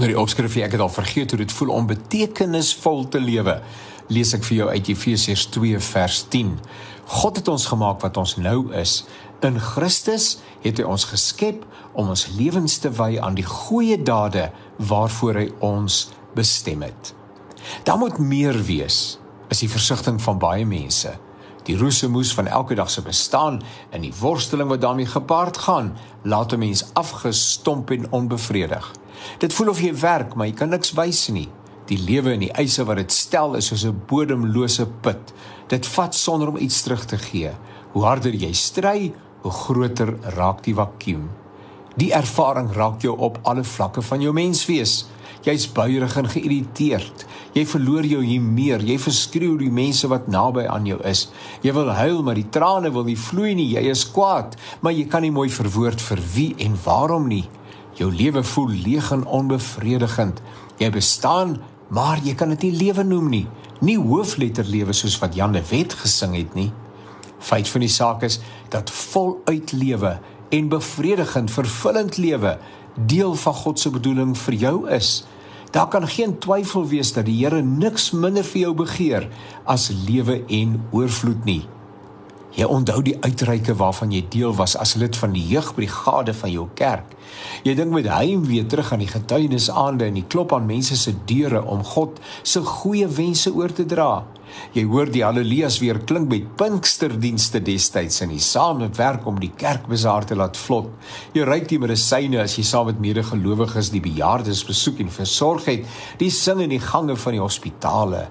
Onder die opskrifie ek het al vergeet hoe dit voel om betekenisvol te lewe. Lees ek vir jou uit Efesiërs 2 vers 10. God het ons gemaak wat ons nou is. In Christus het hy ons geskep om ons lewens te wy aan die goeie dade waarvoor hy ons bestem het. Daar moet meer wees is die versigtiging van baie mense. Die roesemoes van elke dag se bestaan en die worsteling wat daarmee gepaard gaan, laat 'n mens afgestomp en onbevredig. Dit voel of jy werk, maar jy kan niks wys nie. Die lewe en die eise wat dit stel is soos 'n bodemlose put. Dit vat sonder om iets terug te gee. Hoe harder jy stry, hoe groter raak die vakuum. Die ervaring raak jou op alle vlakke van jou menswees. Jy's buierig en geïrriteerd. Jy verloor jou hier meer. Jy verskreeu die mense wat naby aan jou is. Jy wil huil, maar die trane wil nie vloei nie. Jy is kwaad, maar jy kan nie mooi verwoord vir wie en waarom nie. Jou lewe voel leeg en onbevredigend. Jy bestaan, maar jy kan dit nie lewe noem nie. Nie hoofletter lewe soos wat Jan de Wet gesing het nie. Feit van die saak is dat voluit lewe en bevredigend vervullend lewe deel van God se bedoeling vir jou is. Daar kan geen twyfel wees dat die Here niks minder vir jou begeer as lewe en oorvloed nie. Jy onthou die uitreike waarvan jy deel was as lid van die jeugbrigade van jou kerk. Jy dink met heim weer terug aan die getuienisaande en die klop aan mense se deure om God se goeie wense oor te dra. Jy hoor die haleluja's weer klink by Pinksterdienste destyds in die samewerk om die kerkbesaar te laat vlot. Jy ry die medisyne as jy saam met medegelowiges die bejaardes besoek en versorg het, die sing in die gange van die hospitale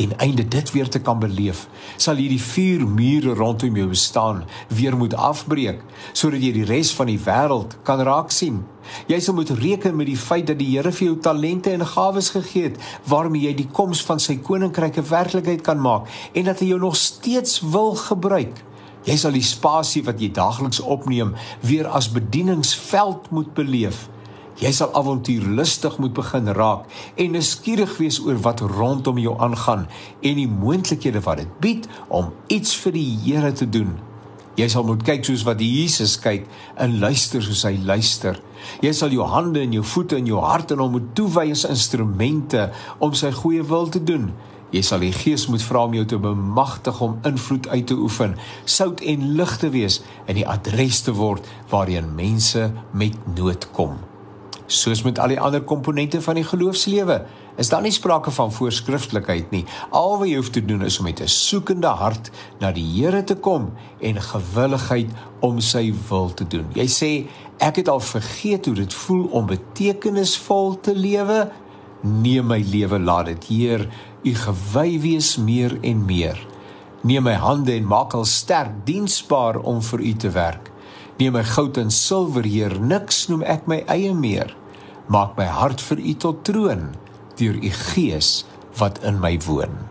ten einde dit weer te kan beleef, sal jy die vier mure rondom jou bestaan weer moet afbreek sodat jy die res van die wêreld kan raak sien. Jy sal moet reken met die feit dat die Here vir jou talente en gawes gegee het waarmee jy die koms van sy koninkryk 'n werklikheid kan maak en dat hy jou nog steeds wil gebruik. Jy sal die spasie wat jy daagliks opneem weer as bedieningsveld moet beleef Jy sal avontuurlustig moet begin raak en nuuskierig wees oor wat rondom jou aangaan en die moontlikhede wat dit bied om iets vir die Here te doen. Jy sal moet kyk soos wat Jesus kyk en luister soos hy luister. Jy sal jou hande en jou voete en jou hart aan hom moet toewy as instrumente om sy goeie wil te doen. Jy sal die Gees moet vra om jou te bemagtig om invloed uit te oefen, sout en lig te wees en die adres te word waarheen mense met nood kom soos met al die ander komponente van die geloofslewe, is daar nie sprake van voorskriftelikheid nie. Al wat jy hoef te doen is om met 'n soekende hart na die Here te kom en gewilligheid om sy wil te doen. Jy sê, ek het al vergeet hoe dit voel om betekenisvol te lewe. Neem my lewe, laat dit Heer, u gewy wees meer en meer. Neem my hande en maak al sterk diensbaar om vir u te werk. Neem my goud en silwer, Heer, niks noem ek my eie meer. Maak my hart vir u tot troon deur u gees wat in my woon